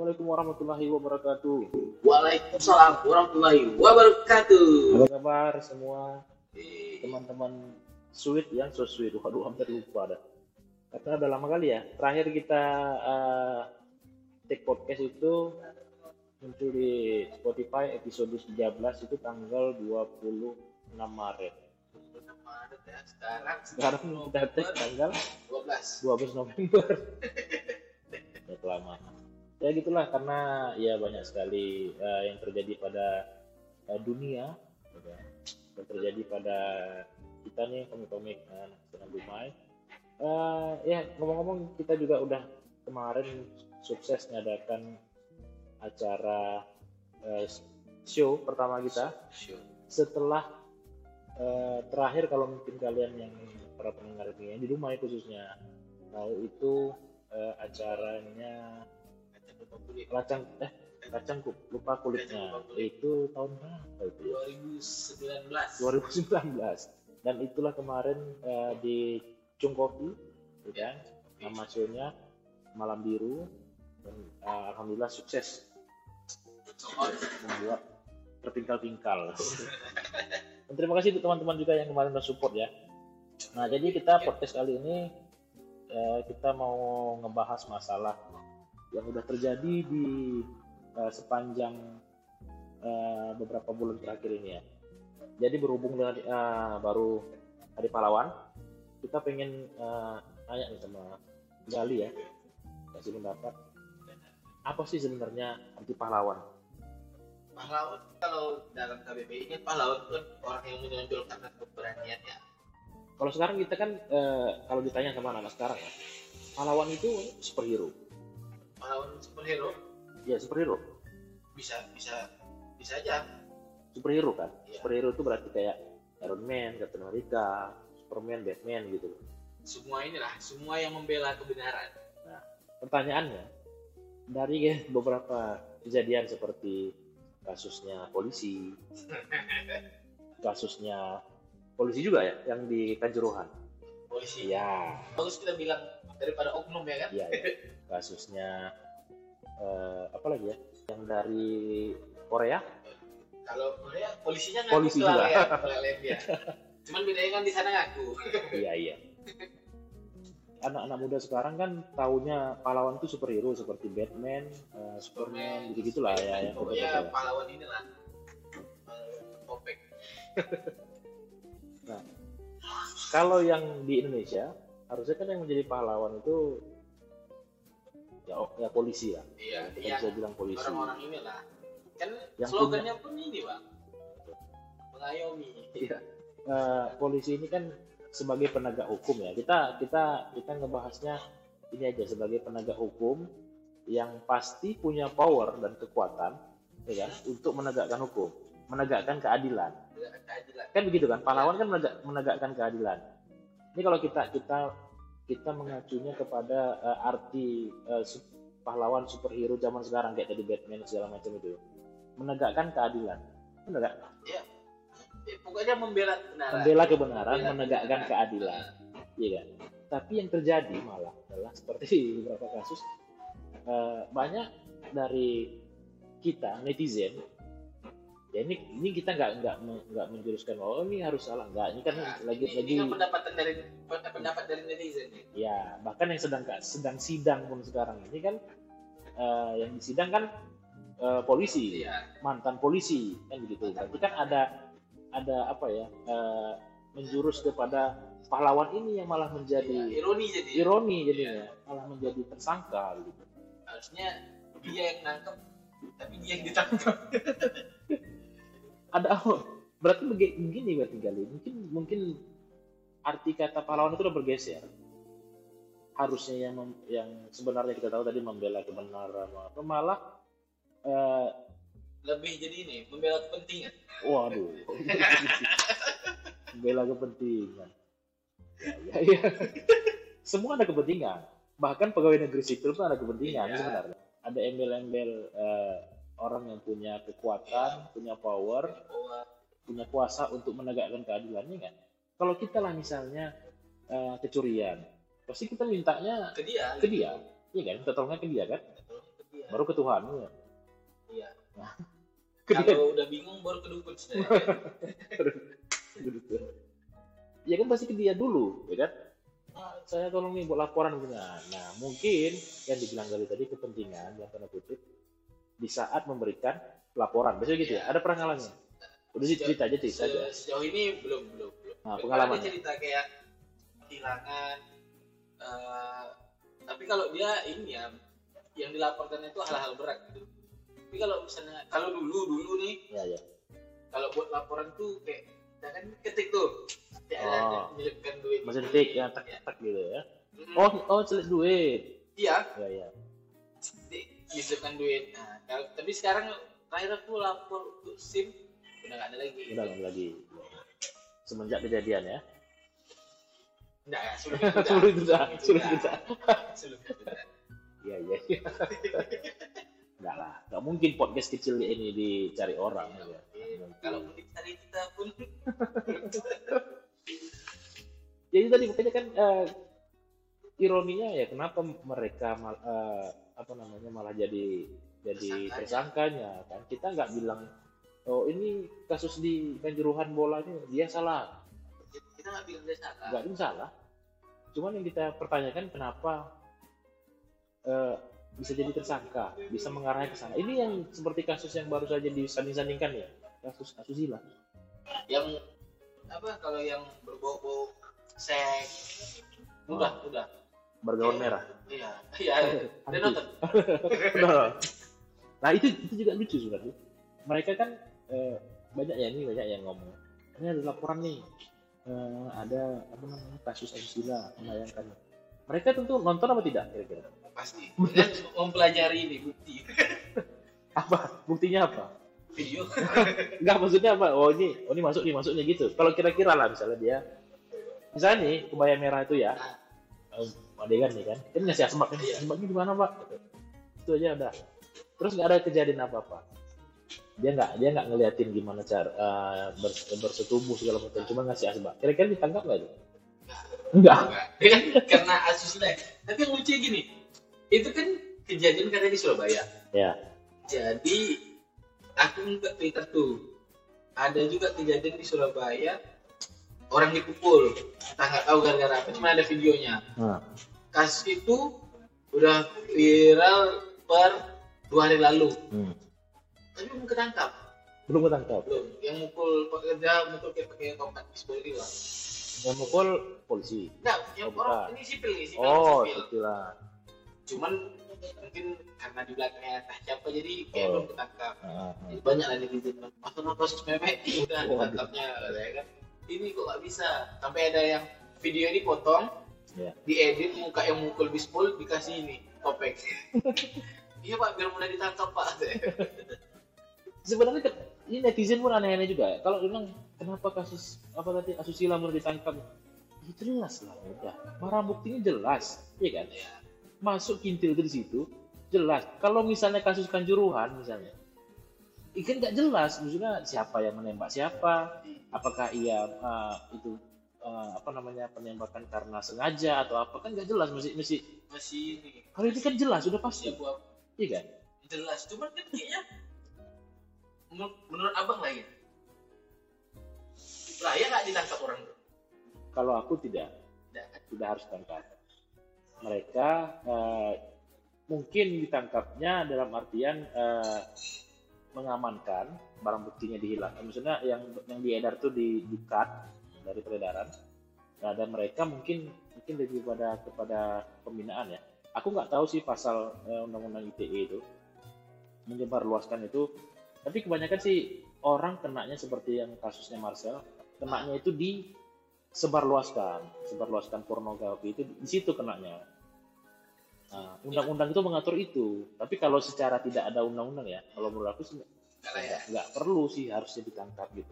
Assalamualaikum warahmatullahi wabarakatuh. Waalaikumsalam warahmatullahi wabarakatuh. Apa kabar semua teman-teman sweet yang so sweet? Waduh, hampir lupa dah. Karena udah lama kali ya. Terakhir kita uh, take podcast itu muncul di Spotify episode 13 itu tanggal 26 Maret. Maret ya, sekarang Sekarang kita take tanggal 12. 12 November. ya kelamaan. Ya gitulah karena ya banyak sekali uh, yang terjadi pada uh, dunia gitu ya. yang terjadi pada kita nih komik-komik uh, Senang Dumai. Uh, ya ngomong-ngomong kita juga udah kemarin sukses ngadakan acara uh, show pertama kita Sure. setelah eh, terakhir kalau mungkin kalian yang para pendengar ini di rumah khususnya tahu itu eh, acaranya Kacang eh kacang lupa kulitnya itu tahun berapa itu ya? 2019. 2019 dan itulah kemarin eh, di Cung Kopi gitu kan nama show-nya Malam Biru dan eh, alhamdulillah sukses membuat terpingkal-pingkal. Dan terima kasih untuk teman-teman juga yang kemarin udah support ya. Nah, jadi kita podcast kali ini eh, kita mau ngebahas masalah yang udah terjadi di eh, sepanjang eh, beberapa bulan terakhir ini ya. Jadi berhubung dengan eh, baru Hari Pahlawan, kita pengen eh, tanya nih sama Gali ya, kasih pendapat apa sih sebenarnya anti pahlawan? pahlawan kalau dalam KBBI ini pahlawan itu orang yang menonjolkan keberanian ya. Kalau sekarang kita kan eh, kalau ditanya sama anak sekarang ya, pahlawan itu superhero. Pahlawan superhero Ya superhero, bisa bisa bisa aja. superhero kan. Iya. Superhero itu berarti kayak Iron Man, Captain America, Superman, Batman gitu. Semua inilah, semua yang membela kebenaran. Pertanyaannya dari beberapa kejadian seperti kasusnya polisi, kasusnya polisi juga ya yang di Kanjuruhan. Polisi. Iya, Bagus kita bilang daripada oknum ya kan. iya. ya. Kasusnya eh, apa lagi ya? Yang dari Korea Kalau Korea polisinya ngaku Polisi juga. dia. Cuman bedanya kan di sana ngaku. Iya iya. Anak-anak muda sekarang kan taunya pahlawan itu superhero seperti Batman, eh, Superman, gitu gitulah ya yang Pokoknya betul-betul. pahlawan inilah. Eh, Topeng. Kalau yang di Indonesia harusnya kan yang menjadi pahlawan itu ya, oh, ya polisi lah. Iya, Kita iya. bisa bilang polisi. Orang-orang inilah. Kan Yang slogannya pun ini, Bang. Mengayomi. Iya. Eh, polisi ini kan sebagai penegak hukum ya. Kita kita kita ngebahasnya ini aja sebagai penegak hukum yang pasti punya power dan kekuatan ya kan untuk menegakkan hukum, menegakkan keadilan. Menegakkan keadilan. Kan begitu kan? Pahlawan kan menegak- menegakkan keadilan. Ini kalau kita kita kita mengacunya kepada eh, arti su- pahlawan superhero zaman sekarang kayak tadi Batman segala macam itu. Menegakkan keadilan. Menegak Eh, pokoknya membela kebenaran. membela kebenaran, Membela menegakkan kebenaran. keadilan. Iya kan? Tapi yang terjadi malah adalah seperti beberapa kasus eh, banyak dari kita netizen ya ini ini kita nggak nggak nggak menjuruskan oh ini harus salah nggak ini kan Nah, lagi ini, lagi ini kan pendapatan dari pendapat dari netizen nih. ya bahkan yang sedang sedang sidang pun sekarang ini kan eh, yang disidang kan eh, polisi Iya. mantan polisi kan begitu berarti kan ada ada apa ya eh, menjurus kepada pahlawan ini yang malah menjadi ironi jadi. ironi jadinya malah menjadi tersangka gitu Harusnya dia yang nangkep, tapi dia yang ditangkap. ada apa berarti begi- begini berarti kali mungkin mungkin arti kata pahlawan itu udah bergeser harusnya yang mem- yang sebenarnya kita tahu tadi membela kebenaran apa malah eh, Lebih jadi ini, membela kepentingan. waduh membela kepentingan ya, ya, ya. semua ada kepentingan bahkan pegawai negeri sipil pun ada kepentingan Iya. sebenarnya ada embel-embel eh, orang yang punya kekuatan punya power punya kuasa untuk menegakkan keadilannya kan kalau kita lah misalnya eh, kecurian pasti kita mintanya ke dia, ke dia iya kan kita tolongnya ke dia kan ke dia. baru ke Tuhan ya. Iya. Dia. Kalau udah bingung baru ke dukun sebenarnya. Gitu. Ya kan pasti ke dia dulu, ya kan? Ah, saya tolong nih buat laporan gitu. Nah, nah, mungkin yang dibilang tadi kepentingan yang tanda kutip di saat memberikan laporan. Biasanya gitu ya. Iya. Ada pengalamannya. Udah sih cerita aja cerita aja. Se- Sejauh ini belum belum belum. Nah, pengalaman. ada cerita kayak kehilangan. eh, tapi kalau dia ini ya yang dilaporkan itu hal-hal berat gitu. Tapi kalau misalnya kalau dulu dulu nih Ya ya. kalau buat laporan tuh kayak kita kan ketik tuh ya Oh. menyelipkan duit Mesin ini. tik yang tak Ya. tak gitu ya. Mm, Oh oh celik duit. iya Ya ya. Di- diselipkan duit nah tapi sekarang terakhir aku lapor untuk sim udah nggak ada lagi Udah nggak lagi. Semenjak kejadian ya. enggak ya sebelum itu Sebelum itu sebelum itu. Iya iya. Enggak lah, nggak mungkin podcast kecil ini dicari orang. Ya. kalau mau dicari kita pun Jadi tadi makanya kan eh, ironinya ya kenapa mereka mal- eh, apa namanya malah jadi jadi Tersangkanya. kan? Kita nggak bilang oh ini kasus di kanjuruhan bola ini dia salah. Kita nggak bilang dia salah. Nggak ada salah. Cuman yang kita pertanyakan kenapa eh, bisa jadi tersangka bisa mengarahnya ke sana? Ini yang seperti kasus yang baru saja disanding-sandingkan ya kasus asusila. Yang apa kalau yang berbau-bau seks. Udah udah bergaun merah. Iya. Iya. Dia nonton. Nah itu itu juga lucu sebenarnya. Mereka kan eh, banyak ya ini banyak yang ngomong. Ini ada laporan nih. Eh, ada apa namanya kasus asusila membayangkan mereka tentu nonton apa tidak kira-kira? Pasti. Dan mempelajari ini bukti. Apa? Buktinya apa? Video. Enggak maksudnya apa? Oh ini, oh ini masuk nih masuknya gitu. Kalau kira-kira lah misalnya dia, misalnya nih kebaya merah itu ya, eh, adegan nih kan, kan ngasih asmak kan, Iya. asmaknya di mana pak? Gitu. Itu aja udah. Terus nggak ada kejadian apa-apa. Dia nggak dia nggak ngeliatin gimana cara bers- bersetubuh segala macam, cuma ngasih asbak. Kira-kira ditangkap nggak itu? Enggak. Karena asusnya tapi yang lucu gini itu kan kejadian katanya di Surabaya Ya. jadi aku nggak Twitter tuh ada juga kejadian di Surabaya orang dipukul entah nggak tahu gara-gara apa cuma ada videonya Nah, kasus itu udah viral per dua hari lalu hmm. tapi belum ketangkap belum ketangkap. belum yang mukul pekerja mukul kayak pakai tongkat gitu lah Yang mukul polisi. enggak yang Oh, orang bukan. ini sipil nih sipil Oh, sipil itulah. cuman mungkin karena di belakangnya entah siapa jadi kayak Oh. belum ketangkap Ah, ah. jadi banyak lah netizen masa no kasus memek udah ketangkapnya ya kan ini kok nggak bisa sampai ada yang video ini potong Ya. diedit muka yang mukul bisbol dikasih ini topeng iya pak biar mudah ditangkap pak sebenarnya ini netizen pun aneh-aneh juga ya. Kalau bilang kenapa kasus apa tadi asusila mau ditangkap? Ya jelas lah udah. Barang buktinya jelas, iya kan? ya Masuk kintil di situ jelas. Kalau misalnya kasus kanjuruhan misalnya, ikan nggak jelas. Maksudnya siapa yang menembak siapa? Apakah ia uh, itu uh, apa namanya penembakan karena sengaja atau apa kan nggak jelas. Mesti mesti masih ini kalau ini kan jelas sudah pasti, ya iya kan? jelas cuman kan kayaknya menur- menurut abang lah ya lah ya nggak ditangkap orang tuh Kalau aku tidak. Tidak. tidak harus tangkap. Mereka eh, mungkin ditangkapnya dalam artian eh, mengamankan barang buktinya dihilang. Maksudnya yang yang diedar tuh di di dari peredaran. Nah, dan mereka mungkin mungkin lebih pada kepada pembinaan ya. Aku nggak tahu sih pasal eh, undang-undang ITE itu menyebar luaskan itu. Tapi kebanyakan sih orang kenanya seperti yang kasusnya Marcel, kenanya itu di sebarluaskan, sebarluaskan pornografi itu di situ kenanya. Nah, undang-undang itu mengatur itu. Tapi kalau secara tidak ada undang-undang ya, kalau menurut aku sih nggak- ya perlu sih harusnya ditangkap gitu.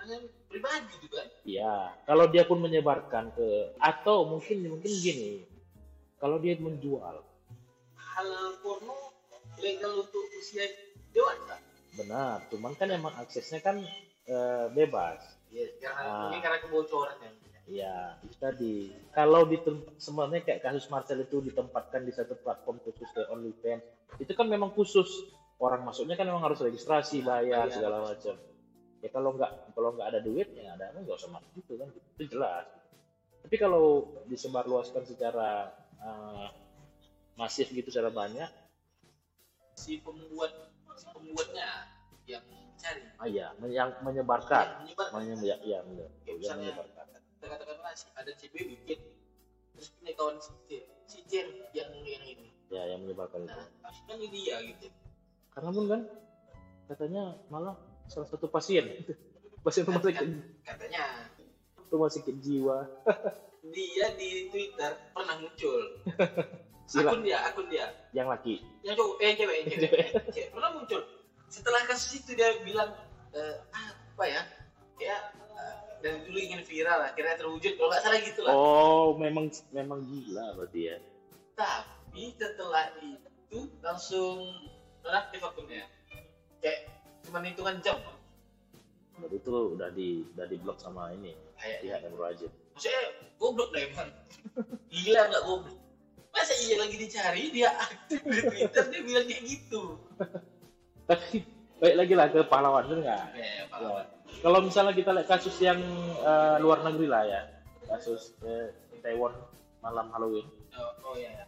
karena pribadi juga Iya, kalau dia pun menyebarkan ke atau mungkin mungkin gini, kalau dia menjual, halal porno legal untuk usia dewasa benar. Cuman kan emang aksesnya kan eh, bebas. ya karena Ah. mungkin karena kebocoran ya Ya, itu tadi. Kalau di sebenarnya kayak kasus Marcel itu ditempatkan di satu platform khusus kayak OnlyFans, itu kan memang khusus orang masuknya kan memang harus registrasi, bayar Bayar. segala macam. Ya kalau nggak kalau nggak ada duit ya ada nggak usah masuk gitu kan, itu jelas. Tapi kalau disebarluaskan secara eh, masif gitu secara banyak, si pembuat si pembuatnya yang cari ah ya, yang menyebarkan, menyebar menyebar, ya, benar. Kayak yang menyebarkan. katakanlah si- ada CB bikin terus punya kawan si C si C yang yang ini. Ya, yang menyebarkan itu. nah harusnya kan ini dia gitu. Karena pun kan katanya malah salah satu pasien. Pasien rumah sakit. Katanya rumah sakit jiwa. Dia di Twitter pernah muncul. Sila. akun dia akun dia. Yang laki? Yang cowok eh cewek yang cewek. cewek pernah muncul. Setelah kasus itu dia bilang eh, apa ya? Kayak dari dulu ingin viral akhirnya terwujud. Kalau nggak salah gitu lah. Oh memang memang gila berarti ya. Tapi setelah itu langsung nonaktif akunnya. Kayak cuman hitungan jam. Berarti itu udah di udah di blok sama ini kayak pihak yang berwajib maksudnya goblok lah emang gila nggak goblok? Masa iya lagi dicari dia aktif di twitter dia bilang kayak gitu. Tapi baik lagi lah ke pahlawan itu enggak ya, Ya. kalau misalnya kita lihat kasus yang eh, luar negeri lah ya kasus eh, Taiwan malam Halloween oh, oh ya ya.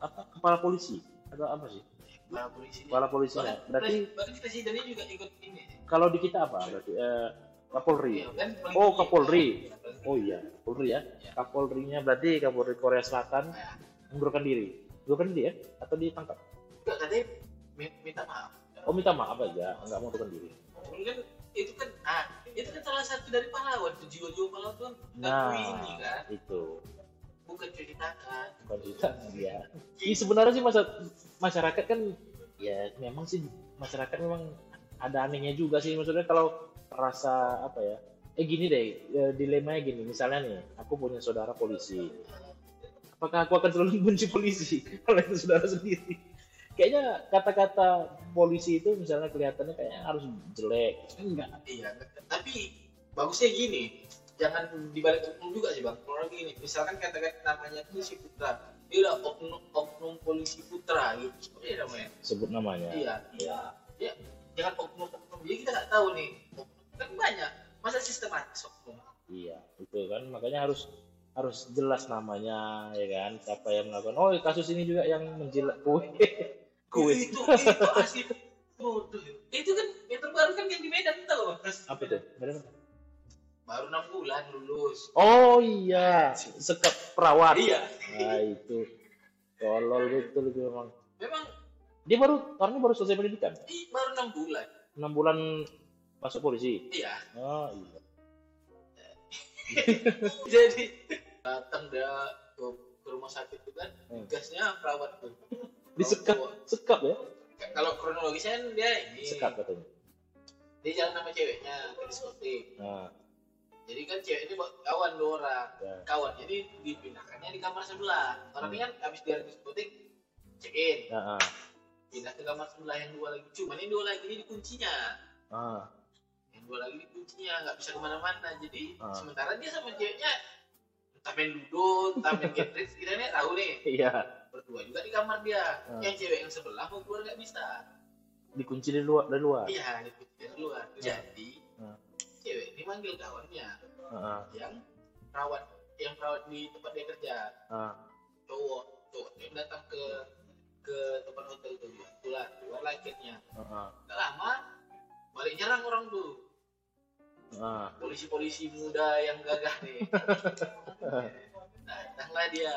apa kepala polisi atau apa sih para polisi kepala polisinya Bahkan berarti bahkan presidennya juga ikut ini kalau di kita apa berarti eh, Kapolri Iya, kan Oh. Kapolri. Ya. Oh iya, Kapolri ya. Iya. Kapolrinya berarti Kapolri Korea Selatan Nah, mengundurkan diri. Mengundurkan diri ya? Atau ditangkap? enggak katanya mi- minta maaf Oh minta maaf aja, nggak mau mengundurkan diri. Kan itu kan ah itu kan salah satu dari pahlawan jiwa-jiwa pahlawan tuh Nah, nah. ini kan itu. bukan cuci tangan Bukan kita, ya. Ini sebenarnya sih masa, masyarakat kan, ya memang sih masyarakat memang ada anehnya juga sih. Maksudnya kalau rasa apa ya? Eh gini deh, eh, dilemanya gini. Misalnya nih, aku punya saudara polisi. Apakah aku akan selalu benci polisi kalau itu saudara sendiri? Kayaknya kata-kata polisi itu misalnya kelihatannya kayaknya harus jelek. Enggak. iya tapi bagusnya gini jangan dibalik oknum juga sih bang kalau lagi gini misalkan katakan namanya itu si Putra dia udah oknum, oknum polisi Putra gitu seperti namanya Sebut namanya. iya Iya. ya jangan oknum oknum jadi kita nggak tahu nih oknum kan banyak masa sistematis oknum Iya, itu kan makanya harus harus jelas namanya ya kan siapa yang melakukan. Oh, kasus ini juga yang menjilat kue. kue. itu itu asli bodoh itu kan yang terbaru kan yang di Medan tahu bang Kasus Apa Medan. tuh? Bener nggak? baru enam bulan lulus Oh iya, sekap perawat. iya Nah, itu. Tolol betul itu memang. memang Dia baru orangnya baru selesai pendidikan. i- baru enam bulan 6 bulan masuk polisi. iya Oh iya. jadi datang dia ke, rumah sakit itu kan Hmm. gasnya perawat tuh Disekap, sekap ya? kalau kronologisnya kan dia ini. Sekap katanya. dia jalan sama ceweknya ke diskotik. Nah, jadi kan cewek ini kawan dua orang. Ya. kawan. Jadi dipindahkannya di kamar sebelah. Orang ini kan habis dari diskotik check in. Nah, ah. pindah ke kamar sebelah yang dua lagi. Cuman ini dua lagi ini dikuncinya Ah, yang dua lagi dikuncinya nggak bisa ke mana-mana. Jadi Ah. sementara dia sama ceweknya entah main ludo entah main Tetris kita nih tahu nih. Iya. Berdua juga di kamar dia. Ah. yang cewek yang sebelah mau keluar nggak bisa. Dikunci dari luar, dari luar. iya itu dari luar. Jadi Ah. cewek ini manggil kawannya. Ah, yang perawat yang perawat di tempat dia kerja. Ah, cowok cowok yang datang ke ke tempat hotel itu. Keluar keluar lagi-nya ah, ah, Gak lama balik nyerang orang tuh. Polisi-polisi muda yang gagah nih. Datanglah dia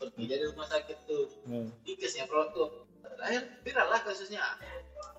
pergi dari rumah sakit tuh Hmm. dikesnya tuh terakhir viral lah kasusnya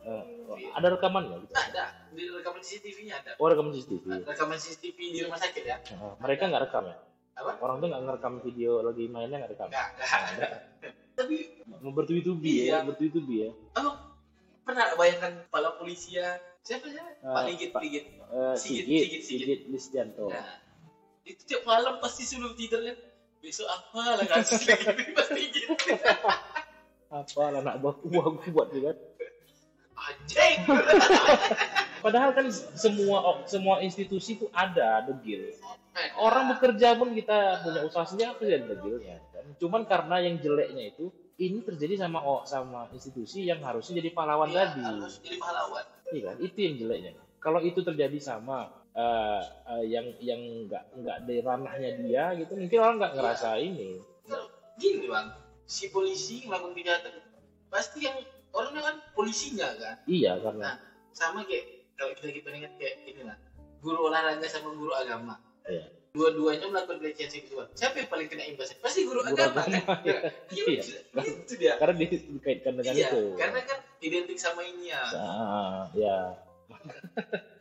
Eh, ada rekamannya gitu. ada di rekaman CCTV-nya ada Oh, rekaman CCTV. rekaman CCTV di rumah sakit ya Ah, mereka nggak rekam ya? apa Orang tuh nggak ngerekam video lagi mainnya nggak rekam. enggak enggak tapi Mau bertubi-tubi Iya. ya, bertubi-tubi ya. abang pernah nggak bayangkan kepala polisi ya siapa siapa Ah, Pak Ligit Pak- Ligit Eh, Sigit, Sigit, Sigit, Sigit. Sigit Lisdianto. Nah, itu tiap malam pasti sebelum tidur kan besok apa lah ini pasti gitu. Apa lah anak buah buah gua buat juga. anjing! Padahal kan semua semua institusi itu ada degil. Eh, orang bekerja pun kita punya usaha sendiri apa sih ada dealnya kan? cuman karena yang jeleknya itu ini terjadi sama oh, sama institusi yang harusnya jadi pahlawan iya, tadi. harus jadi pahlawan. Iya kan? Itu yang jeleknya. Kalau itu terjadi sama eh, eh, yang yang nggak nggak di ranahnya dia gitu mungkin orang nggak ngerasa ini. Nah, gini bang. Si polisi melakukan kejahatan pasti yang orangnya kan polisinya kan? Iya karena sama kayak kalau kita kita ingat kayak ini lah guru olahraga sama guru agama. Iya. dua-duanya melakukan pelecehan seksual. Siapa yang paling kena imbasnya pasti guru, Guru agama, agama, kan? Iya. Iya, Iya. itu dia. Karena di- dikaitkan dengan iya itu. karena kan identik sama ini ya. Ah, ya.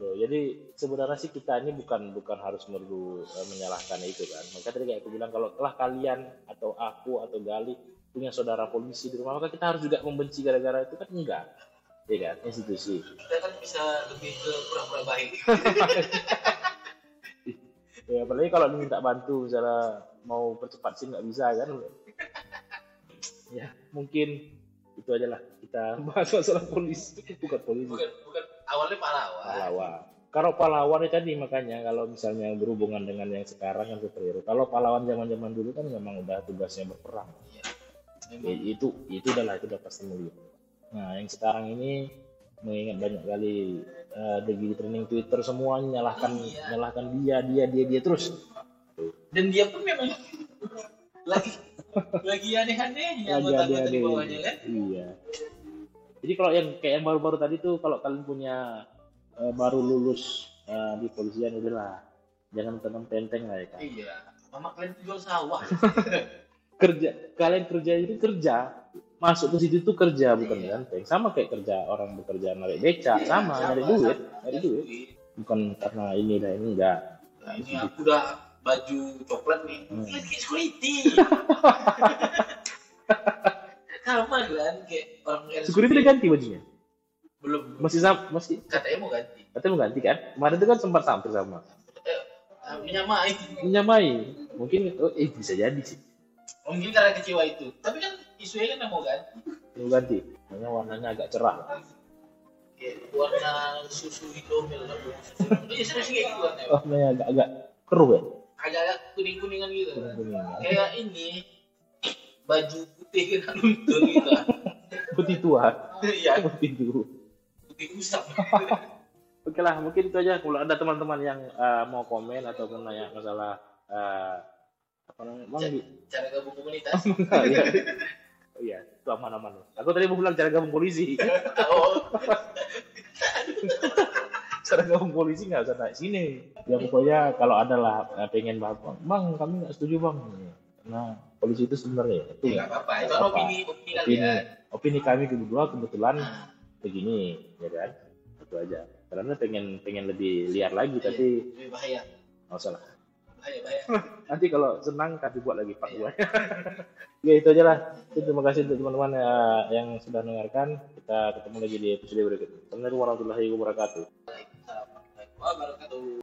Tuh, jadi sebenarnya sih kita ini bukan bukan harus merdu eh, menyalahkan itu kan. Maka tadi kayak aku bilang kalau telah kalian atau aku atau Gali punya saudara polisi di rumah maka kita harus juga membenci gara-gara itu kan enggak. Iya kan? Institusi. kita kan bisa lebih ke pura-pura baik Ya apalagi kalau diminta bantu misalnya mau percepat sih nggak bisa kan. Ya, mungkin itu aja lah kita bahas masalah polisi bukan polisi bukan bukan awalnya pahlawan pahlawan. Kalau pahlawan itu tadi makanya kalau misalnya berhubungan dengan yang sekarang kan superhero. Kalau pahlawan zaman-zaman dulu kan memang udah tugasnya berperang. Iya. Ya, itu itu udah lah itu udah pasti mulia. Nah yang sekarang ini mengingat banyak kali eh, di trending Twitter semua nyalahkan Iya. nyalahkan dia dia dia dia terus. dan dia pun memang lagi lagi aneh-aneh Lagi anggota-anggota di ada-ada. bawahnya kan Iya. Jadi kalau yang kayak yang baru-baru tadi tuh kalau kalian punya eh, baru lulus eh, di polisian udahlah. Jangan tenang tenteng lah ya kan. iya. Mama kalian jual sawah. Kerja kalian kerja itu kerja. Masuk ke situ tuh kerja bukan Iya. ganteng. Sama kayak kerja orang bekerja narik beca. Iya, sama nyari duit nyari duit. bukan karena ini dan ini enggak. Nah, ini aku udah baju coklat nih. Hmm. security sama kan kayak orang RSUD. security udah ganti bajunya? Belum masih sama masih? Katanya mau ganti. Katanya mau ganti kan? Kemarin itu kan sempat sampai sama. Eh, eh, menyamai. Menyamai. Mungkin oh, eh bisa jadi sih. Mungkin karena kecewa itu. Tapi kan isunya kan mau ganti. Mau ganti? Makanya warnanya agak cerah. Kayak warna susu Indomil iya serius kayak gitu warnanya? Warnanya agak agak keruh ya? Agak-agak kuning-kuningan gitu. Kuning kuning kayak ini baju putih kan luntur gitu putih tua iya putih tua putih usap Oke lah, mungkin itu aja. Kalau ada teman-teman yang eh, mau komen ataupun nanya masalah eh, apa namanya, bang, di- cara gabung komunitas Enggak, ya. Oh iya, itu aman-aman. Aku tadi mau bilang cara gabung polisi. oh cara gabung polisi nggak usah naik sini. Ya pokoknya kalau ada lah eh, pengen bang, bang kami nggak setuju bang. Nah, polisi itu sebenarnya itu ya apa-apa itu kan Nggak apa-apa. opini opini opini, kalian opini kami kedua kebetulan begini, ya kan? Itu aja. Karena pengen pengen lebih liar lagi, tapi lebih bahaya nggak usah lah. bahaya bahaya Nanti kalau senang kami buat lagi part 2. ya itu aja lah. Terima kasih untuk teman-teman eh, yang sudah mendengarkan. Kita ketemu lagi di episode berikutnya. Assalamualaikum warahmatullahi wabarakatuh. Waalaikumsalam warahmatullahi wabarakatuh